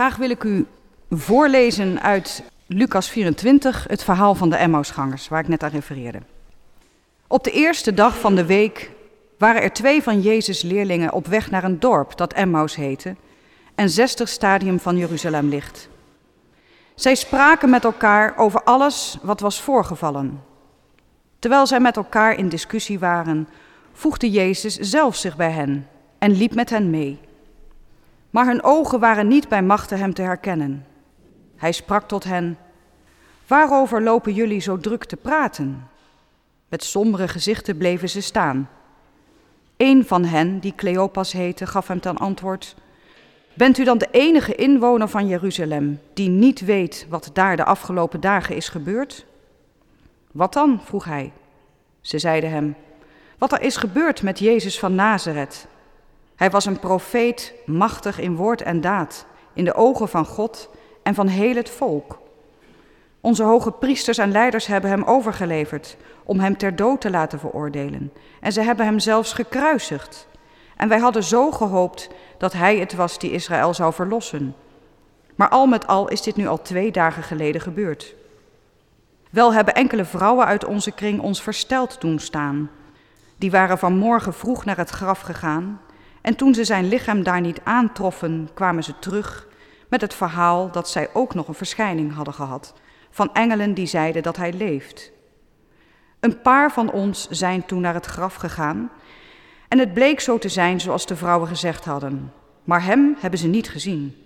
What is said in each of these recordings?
Graag wil ik u voorlezen uit Lucas 24, het verhaal van de Emmausgangers, waar ik net aan refereerde. Op de eerste dag van de week waren er twee van Jezus' leerlingen op weg naar een dorp dat Emmaus heette en 60 stadium van Jeruzalem ligt. Zij spraken met elkaar over alles wat was voorgevallen. Terwijl zij met elkaar in discussie waren, voegde Jezus zelf zich bij hen en liep met hen mee. Maar hun ogen waren niet bij machten hem te herkennen. Hij sprak tot hen: Waarover lopen jullie zo druk te praten? Met sombere gezichten bleven ze staan. Een van hen, die Cleopas heette, gaf hem ten antwoord: Bent u dan de enige inwoner van Jeruzalem die niet weet wat daar de afgelopen dagen is gebeurd? Wat dan? vroeg hij. Ze zeiden hem: Wat er is gebeurd met Jezus van Nazareth. Hij was een profeet, machtig in woord en daad, in de ogen van God en van heel het volk. Onze hoge priesters en leiders hebben hem overgeleverd om hem ter dood te laten veroordelen. En ze hebben hem zelfs gekruisigd. En wij hadden zo gehoopt dat hij het was die Israël zou verlossen. Maar al met al is dit nu al twee dagen geleden gebeurd. Wel hebben enkele vrouwen uit onze kring ons versteld doen staan. Die waren vanmorgen vroeg naar het graf gegaan en toen ze zijn lichaam daar niet aantroffen, kwamen ze terug met het verhaal dat zij ook nog een verschijning hadden gehad van engelen die zeiden dat hij leeft. Een paar van ons zijn toen naar het graf gegaan en het bleek zo te zijn zoals de vrouwen gezegd hadden, maar hem hebben ze niet gezien.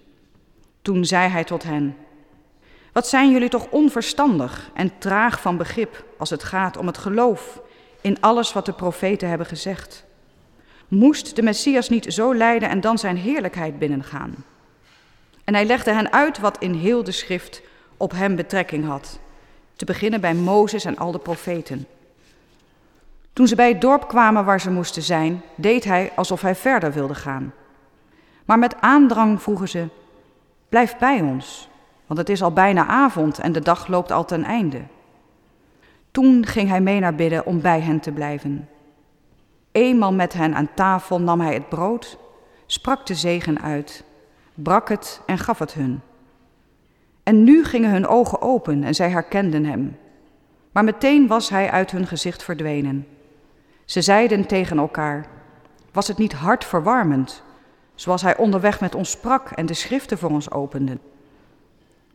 Toen zei hij tot hen: Wat zijn jullie toch onverstandig en traag van begrip als het gaat om het geloof in alles wat de profeten hebben gezegd? Moest de Messias niet zo lijden en dan zijn heerlijkheid binnengaan? En hij legde hen uit wat in heel de schrift op hem betrekking had, te beginnen bij Mozes en al de profeten. Toen ze bij het dorp kwamen waar ze moesten zijn, deed hij alsof hij verder wilde gaan. Maar met aandrang vroegen ze: Blijf bij ons, want het is al bijna avond en de dag loopt al ten einde. Toen ging hij mee naar binnen om bij hen te blijven. Eenmaal met hen aan tafel nam hij het brood, sprak de zegen uit, brak het en gaf het hun. En nu gingen hun ogen open en zij herkenden hem. Maar meteen was hij uit hun gezicht verdwenen. Ze zeiden tegen elkaar: Was het niet hartverwarmend, zoals hij onderweg met ons sprak en de schriften voor ons opende?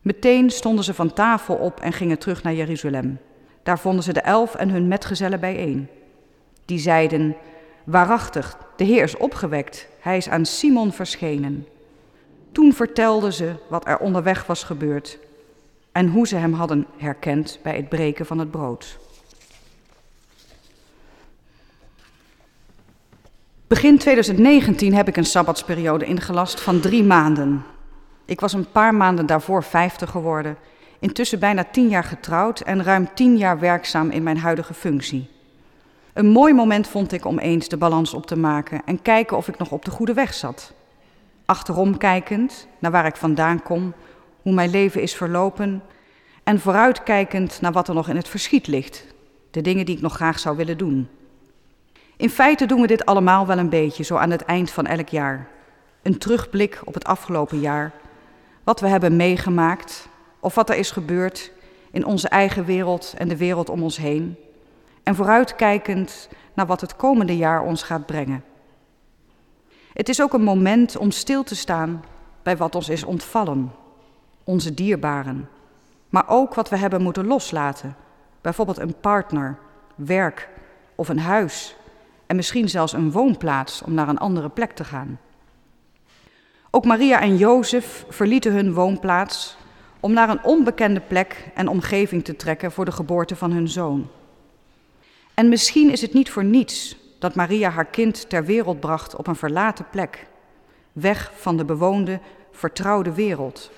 Meteen stonden ze van tafel op en gingen terug naar Jeruzalem. Daar vonden ze de elf en hun metgezellen bijeen. Die zeiden: Waarachtig, de Heer is opgewekt, hij is aan Simon verschenen. Toen vertelden ze wat er onderweg was gebeurd en hoe ze hem hadden herkend bij het breken van het brood. Begin 2019 heb ik een sabbatsperiode ingelast van drie maanden. Ik was een paar maanden daarvoor 50 geworden, intussen bijna tien jaar getrouwd en ruim tien jaar werkzaam in mijn huidige functie. Een mooi moment vond ik om eens de balans op te maken en kijken of ik nog op de goede weg zat. Achterom kijkend naar waar ik vandaan kom, hoe mijn leven is verlopen en vooruitkijkend naar wat er nog in het verschiet ligt, de dingen die ik nog graag zou willen doen. In feite doen we dit allemaal wel een beetje, zo aan het eind van elk jaar. Een terugblik op het afgelopen jaar, wat we hebben meegemaakt of wat er is gebeurd in onze eigen wereld en de wereld om ons heen. En vooruitkijkend naar wat het komende jaar ons gaat brengen. Het is ook een moment om stil te staan bij wat ons is ontvallen, onze dierbaren, maar ook wat we hebben moeten loslaten, bijvoorbeeld een partner, werk of een huis en misschien zelfs een woonplaats om naar een andere plek te gaan. Ook Maria en Jozef verlieten hun woonplaats om naar een onbekende plek en omgeving te trekken voor de geboorte van hun zoon. En misschien is het niet voor niets dat Maria haar kind ter wereld bracht op een verlaten plek, weg van de bewoonde, vertrouwde wereld.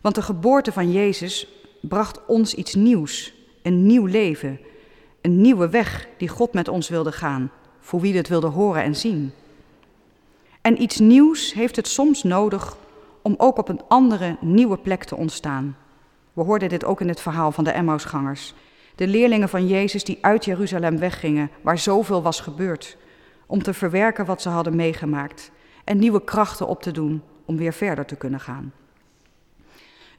Want de geboorte van Jezus bracht ons iets nieuws, een nieuw leven, een nieuwe weg die God met ons wilde gaan, voor wie het wilde horen en zien. En iets nieuws heeft het soms nodig om ook op een andere, nieuwe plek te ontstaan. We hoorden dit ook in het verhaal van de Emmausgangers. De leerlingen van Jezus die uit Jeruzalem weggingen, waar zoveel was gebeurd, om te verwerken wat ze hadden meegemaakt en nieuwe krachten op te doen om weer verder te kunnen gaan.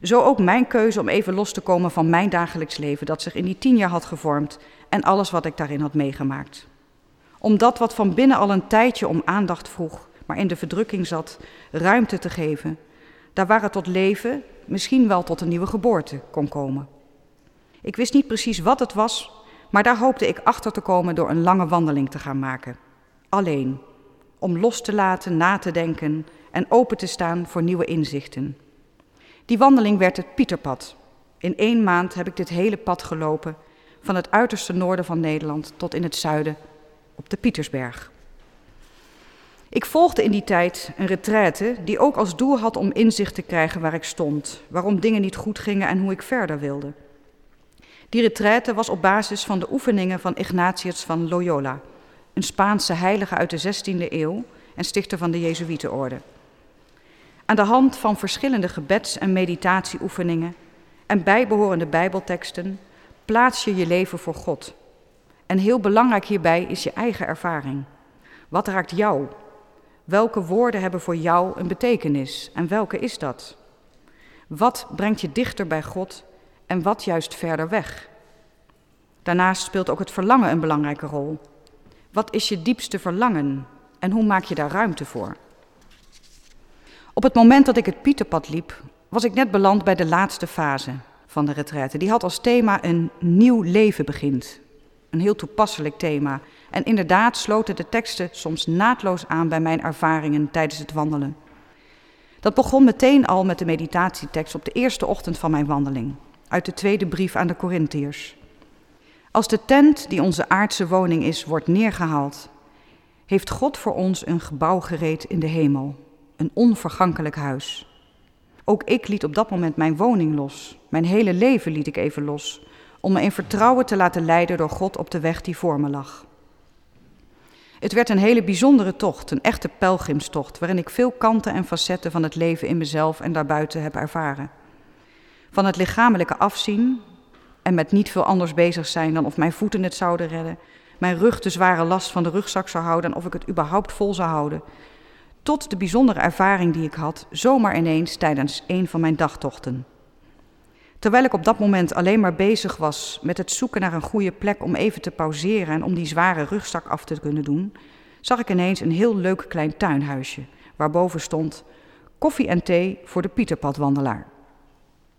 Zo ook mijn keuze om even los te komen van mijn dagelijks leven dat zich in die tien jaar had gevormd en alles wat ik daarin had meegemaakt. Om dat wat van binnen al een tijdje om aandacht vroeg, maar in de verdrukking zat, ruimte te geven, daar waar het tot leven, misschien wel tot een nieuwe geboorte kon komen. Ik wist niet precies wat het was, maar daar hoopte ik achter te komen door een lange wandeling te gaan maken. Alleen, om los te laten, na te denken en open te staan voor nieuwe inzichten. Die wandeling werd het Pieterpad. In één maand heb ik dit hele pad gelopen, van het uiterste noorden van Nederland tot in het zuiden, op de Pietersberg. Ik volgde in die tijd een retraite die ook als doel had om inzicht te krijgen waar ik stond, waarom dingen niet goed gingen en hoe ik verder wilde. Die retraite was op basis van de oefeningen van Ignatius van Loyola, een Spaanse heilige uit de 16e eeuw en stichter van de Jezuïetenorde. Aan de hand van verschillende gebeds- en meditatieoefeningen en bijbehorende Bijbelteksten plaats je je leven voor God. En heel belangrijk hierbij is je eigen ervaring. Wat raakt jou? Welke woorden hebben voor jou een betekenis en welke is dat? Wat brengt je dichter bij God en wat juist verder weg? Daarnaast speelt ook het verlangen een belangrijke rol. Wat is je diepste verlangen en hoe maak je daar ruimte voor? Op het moment dat ik het Pieterpad liep, was ik net beland bij de laatste fase van de retraite. Die had als thema een nieuw leven begint. Een heel toepasselijk thema. En inderdaad sloten de teksten soms naadloos aan bij mijn ervaringen tijdens het wandelen. Dat begon meteen al met de meditatietekst op de eerste ochtend van mijn wandeling, uit de tweede brief aan de Corinthiërs. Als de tent die onze aardse woning is, wordt neergehaald, heeft God voor ons een gebouw gereed in de hemel, een onvergankelijk huis. Ook ik liet op dat moment mijn woning los, mijn hele leven liet ik even los, om me in vertrouwen te laten leiden door God op de weg die voor me lag. Het werd een hele bijzondere tocht, een echte pelgrimstocht, waarin ik veel kanten en facetten van het leven in mezelf en daarbuiten heb ervaren. Van het lichamelijke afzien en met niet veel anders bezig zijn dan of mijn voeten het zouden redden, mijn rug de zware last van de rugzak zou houden en of ik het überhaupt vol zou houden, tot de bijzondere ervaring die ik had, zomaar ineens tijdens een van mijn dagtochten. Terwijl ik op dat moment alleen maar bezig was met het zoeken naar een goede plek om even te pauzeren en om die zware rugzak af te kunnen doen, zag ik ineens een heel leuk klein tuinhuisje, waarboven stond koffie en thee voor de Pieterpadwandelaar.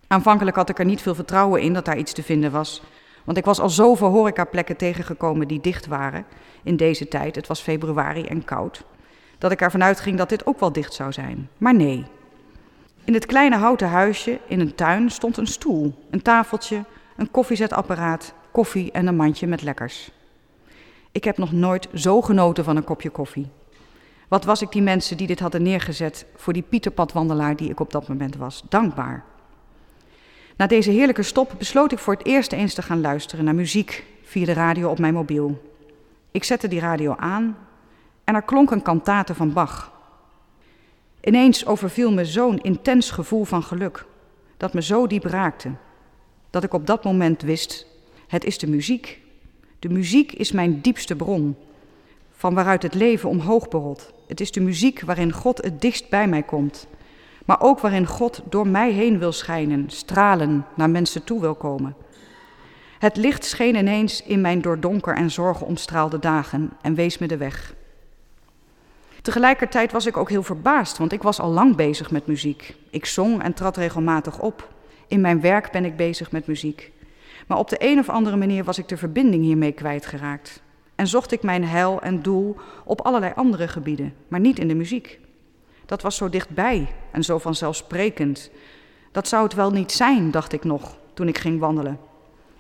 Aanvankelijk had ik er niet veel vertrouwen in dat daar iets te vinden was, want ik was al zoveel horecaplekken tegengekomen die dicht waren in deze tijd, het was februari en koud, dat ik ervan uitging dat dit ook wel dicht zou zijn. Maar nee, in het kleine houten huisje in een tuin stond een stoel, een tafeltje, een koffiezetapparaat, koffie en een mandje met lekkers. Ik heb nog nooit zo genoten van een kopje koffie. Wat was ik die mensen die dit hadden neergezet voor die Pieterpadwandelaar die ik op dat moment was, dankbaar. Na deze heerlijke stop besloot ik voor het eerst eens te gaan luisteren naar muziek via de radio op mijn mobiel. Ik zette die radio aan en er klonk een kantate van Bach. Ineens overviel me zo'n intens gevoel van geluk, dat me zo diep raakte, dat ik op dat moment wist, het is de muziek. De muziek is mijn diepste bron, van waaruit het leven omhoog borrelt. Het is de muziek waarin God het dichtst bij mij komt, maar ook waarin God door mij heen wil schijnen, stralen, naar mensen toe wil komen. Het licht scheen ineens in mijn door donker en zorgen omstraalde dagen en wees me de weg. Tegelijkertijd was ik ook heel verbaasd, want ik was al lang bezig met muziek. Ik zong en trad regelmatig op. In mijn werk ben ik bezig met muziek. Maar op de een of andere manier was ik de verbinding hiermee kwijtgeraakt. En zocht ik mijn heil en doel op allerlei andere gebieden, maar niet in de muziek. Dat was zo dichtbij en zo vanzelfsprekend. Dat zou het wel niet zijn, dacht ik nog toen ik ging wandelen.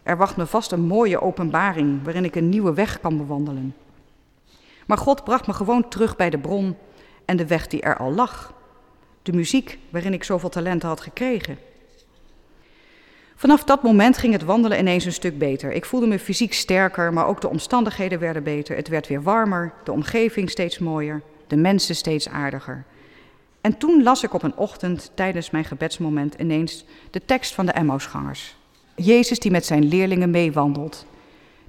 Er wacht me vast een mooie openbaring waarin ik een nieuwe weg kan bewandelen. Maar God bracht me gewoon terug bij de bron en de weg die er al lag. De muziek waarin ik zoveel talenten had gekregen. Vanaf dat moment ging het wandelen ineens een stuk beter. Ik voelde me fysiek sterker, maar ook de omstandigheden werden beter. Het werd weer warmer, de omgeving steeds mooier, de mensen steeds aardiger. En toen las ik op een ochtend tijdens mijn gebedsmoment ineens de tekst van de Emmausgangers. Jezus die met zijn leerlingen meewandelt.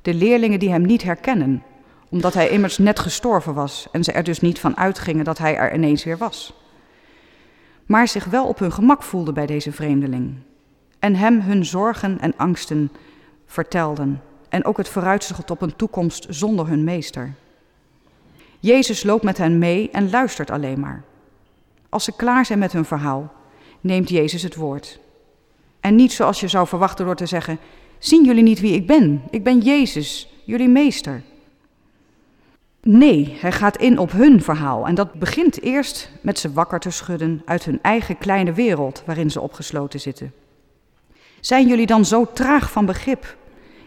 De leerlingen die hem niet herkennen, omdat hij immers net gestorven was en ze er dus niet van uitgingen dat hij er ineens weer was. maar zich wel op hun gemak voelden bij deze vreemdeling. En hem hun zorgen en angsten vertelden en ook het vooruitzicht op een toekomst zonder hun meester. Jezus loopt met hen mee en luistert alleen maar. Als ze klaar zijn met hun verhaal, neemt Jezus het woord. En niet zoals je zou verwachten door te zeggen: Zien jullie niet wie ik ben? Ik ben Jezus, jullie meester. Nee, hij gaat in op hun verhaal en dat begint eerst met ze wakker te schudden uit hun eigen kleine wereld waarin ze opgesloten zitten. Zijn jullie dan zo traag van begrip?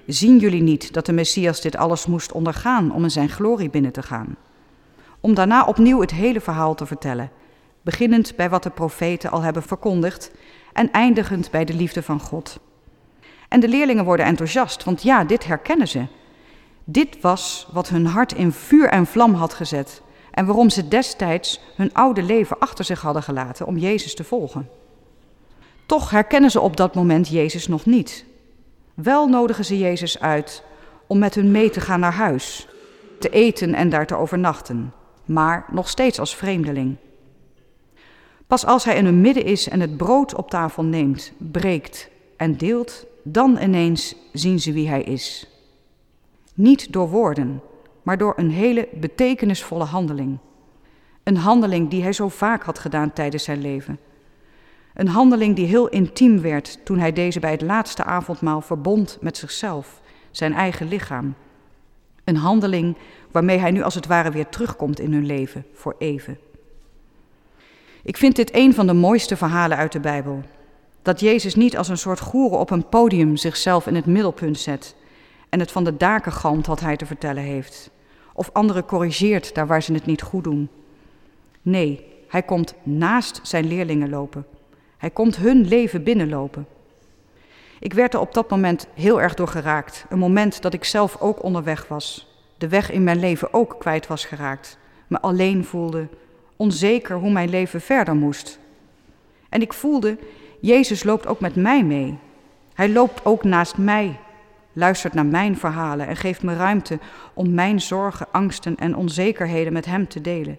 Zien jullie niet dat de Messias dit alles moest ondergaan om in zijn glorie binnen te gaan? Om daarna opnieuw het hele verhaal te vertellen, beginnend bij wat de profeten al hebben verkondigd en eindigend bij de liefde van God. En de leerlingen worden enthousiast, want ja, dit herkennen ze. Dit was wat hun hart in vuur en vlam had gezet en waarom ze destijds hun oude leven achter zich hadden gelaten om Jezus te volgen. Toch herkennen ze op dat moment Jezus nog niet. Wel nodigen ze Jezus uit om met hun mee te gaan naar huis, te eten en daar te overnachten, maar nog steeds als vreemdeling. Pas als hij in hun midden is en het brood op tafel neemt, breekt en deelt, dan ineens zien ze wie hij is. Niet door woorden, maar door een hele betekenisvolle handeling. Een handeling die hij zo vaak had gedaan tijdens zijn leven. Een handeling die heel intiem werd toen hij deze bij het laatste avondmaal verbond met zichzelf, zijn eigen lichaam. Een handeling waarmee hij nu als het ware weer terugkomt in hun leven, voor even. Ik vind dit een van de mooiste verhalen uit de Bijbel. Dat Jezus niet als een soort goeren op een podium zichzelf in het middelpunt zet en het van de daken galmt wat hij te vertellen heeft. Of anderen corrigeert daar waar ze het niet goed doen. Nee, hij komt naast zijn leerlingen lopen. Hij komt hun leven binnenlopen. Ik werd er op dat moment heel erg door geraakt. Een moment dat ik zelf ook onderweg was. De weg in mijn leven ook kwijt was geraakt. Me alleen voelde, onzeker hoe mijn leven verder moest. En ik voelde, Jezus loopt ook met mij mee. Hij loopt ook naast mij, luistert naar mijn verhalen en geeft me ruimte om mijn zorgen, angsten en onzekerheden met Hem te delen.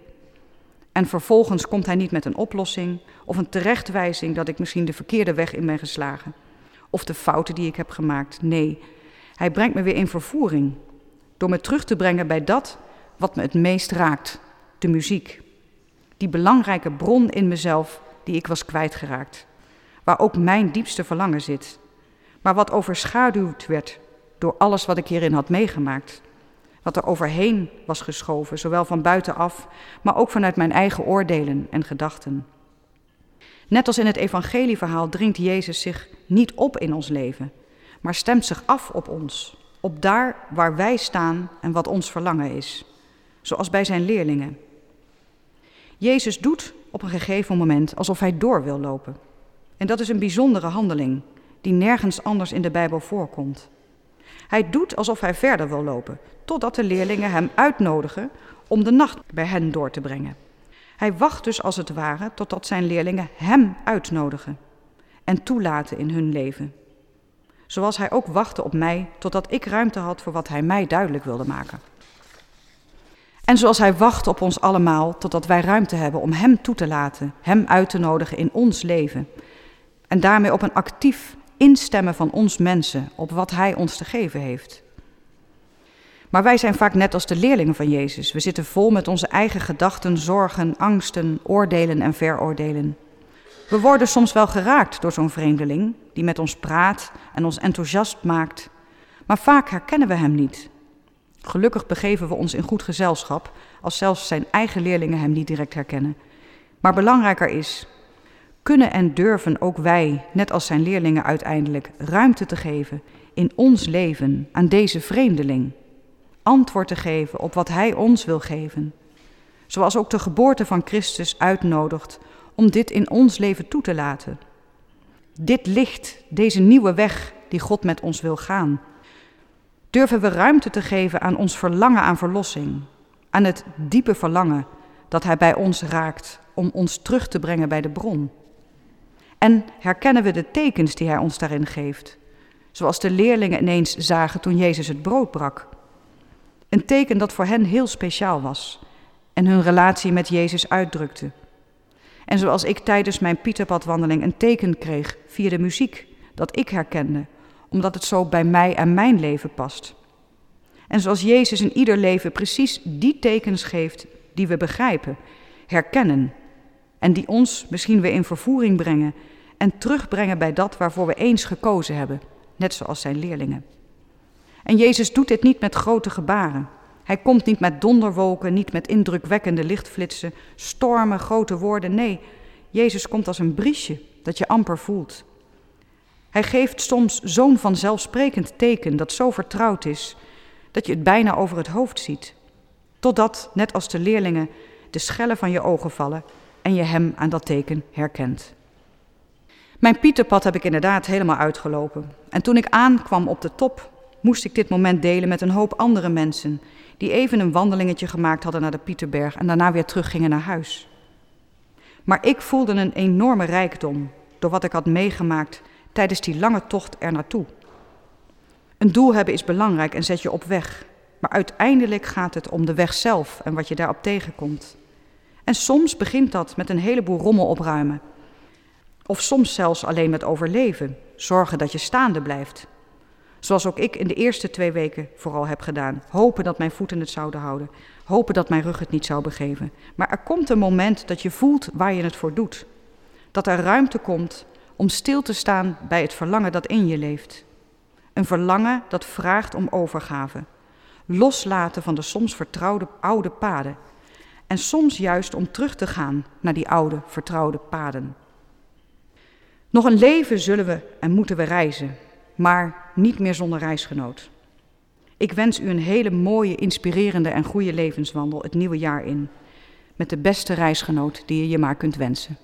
En vervolgens komt Hij niet met een oplossing of een terechtwijzing dat ik misschien de verkeerde weg in ben geslagen of de fouten die ik heb gemaakt. Nee, Hij brengt me weer in vervoering door me terug te brengen bij dat wat me het meest raakt, de muziek die belangrijke bron in mezelf die ik was kwijtgeraakt, waar ook mijn diepste verlangen zit, maar wat overschaduwd werd door alles wat ik hierin had meegemaakt, wat er overheen was geschoven, zowel van buitenaf, maar ook vanuit mijn eigen oordelen en gedachten. Net als in het evangelieverhaal dringt Jezus zich niet op in ons leven, maar stemt zich af op ons, op daar waar wij staan en wat ons verlangen is, zoals bij zijn leerlingen. Jezus doet op een gegeven moment alsof hij door wil lopen. En dat is een bijzondere handeling die nergens anders in de Bijbel voorkomt. Hij doet alsof hij verder wil lopen, totdat de leerlingen hem uitnodigen om de nacht bij hen door te brengen. Hij wacht dus als het ware totdat zijn leerlingen hem uitnodigen en toelaten in hun leven. Zoals hij ook wachtte op mij totdat ik ruimte had voor wat hij mij duidelijk wilde maken. En zoals Hij wacht op ons allemaal totdat wij ruimte hebben om Hem toe te laten, Hem uit te nodigen in ons leven. En daarmee op een actief instemmen van ons mensen op wat Hij ons te geven heeft. Maar wij zijn vaak net als de leerlingen van Jezus. We zitten vol met onze eigen gedachten, zorgen, angsten, oordelen en veroordelen. We worden soms wel geraakt door zo'n vreemdeling die met ons praat en ons enthousiast maakt, maar vaak herkennen we hem niet Gelukkig begeven we ons in goed gezelschap, als zelfs zijn eigen leerlingen hem niet direct herkennen. Maar belangrijker is, kunnen en durven ook wij, net als zijn leerlingen uiteindelijk, ruimte te geven in ons leven aan deze vreemdeling. Antwoord te geven op wat hij ons wil geven. Zoals ook de geboorte van Christus uitnodigt om dit in ons leven toe te laten. Dit licht, deze nieuwe weg die God met ons wil gaan, Durven we ruimte te geven aan ons verlangen aan verlossing, aan het diepe verlangen dat Hij bij ons raakt om ons terug te brengen bij de bron? En herkennen we de tekens die Hij ons daarin geeft, zoals de leerlingen ineens zagen toen Jezus het brood brak? Een teken dat voor hen heel speciaal was en hun relatie met Jezus uitdrukte. En zoals ik tijdens mijn Pieterpadwandeling een teken kreeg via de muziek dat ik herkende, omdat het zo bij mij en mijn leven past. En zoals Jezus in ieder leven precies die tekens geeft die we begrijpen, herkennen en die ons misschien weer in vervoering brengen en terugbrengen bij dat waarvoor we eens gekozen hebben, net zoals zijn leerlingen. En Jezus doet dit niet met grote gebaren. Hij komt niet met donderwolken, niet met indrukwekkende lichtflitsen, stormen, grote woorden. Nee, Jezus komt als een briesje dat je amper voelt. Hij geeft soms zo'n vanzelfsprekend teken dat zo vertrouwd is dat je het bijna over het hoofd ziet. Totdat, net als de leerlingen, de schellen van je ogen vallen en je hem aan dat teken herkent. Mijn Pieterpad heb ik inderdaad helemaal uitgelopen. En toen ik aankwam op de top, moest ik dit moment delen met een hoop andere mensen die even een wandelingetje gemaakt hadden naar de Pieterberg en daarna weer teruggingen naar huis. Maar ik voelde een enorme rijkdom door wat ik had meegemaakt tijdens die lange tocht er naartoe. Een doel hebben is belangrijk en zet je op weg, maar uiteindelijk gaat het om de weg zelf en wat je daarop tegenkomt. En soms begint dat met een heleboel rommel opruimen. Of soms zelfs alleen met overleven, zorgen dat je staande blijft. Zoals ook ik in de eerste twee weken vooral heb gedaan. Hopen dat mijn voeten het zouden houden. Hopen dat mijn rug het niet zou begeven. Maar er komt een moment dat je voelt waar je het voor doet. Dat er ruimte komt om stil te staan bij het verlangen dat in je leeft. Een verlangen dat vraagt om overgave. Loslaten van de soms vertrouwde oude paden. En soms juist om terug te gaan naar die oude vertrouwde paden. Nog een leven zullen we en moeten we reizen, maar niet meer zonder reisgenoot. Ik wens u een hele mooie, inspirerende en goede levenswandel het nieuwe jaar in. Met de beste reisgenoot die je je maar kunt wensen.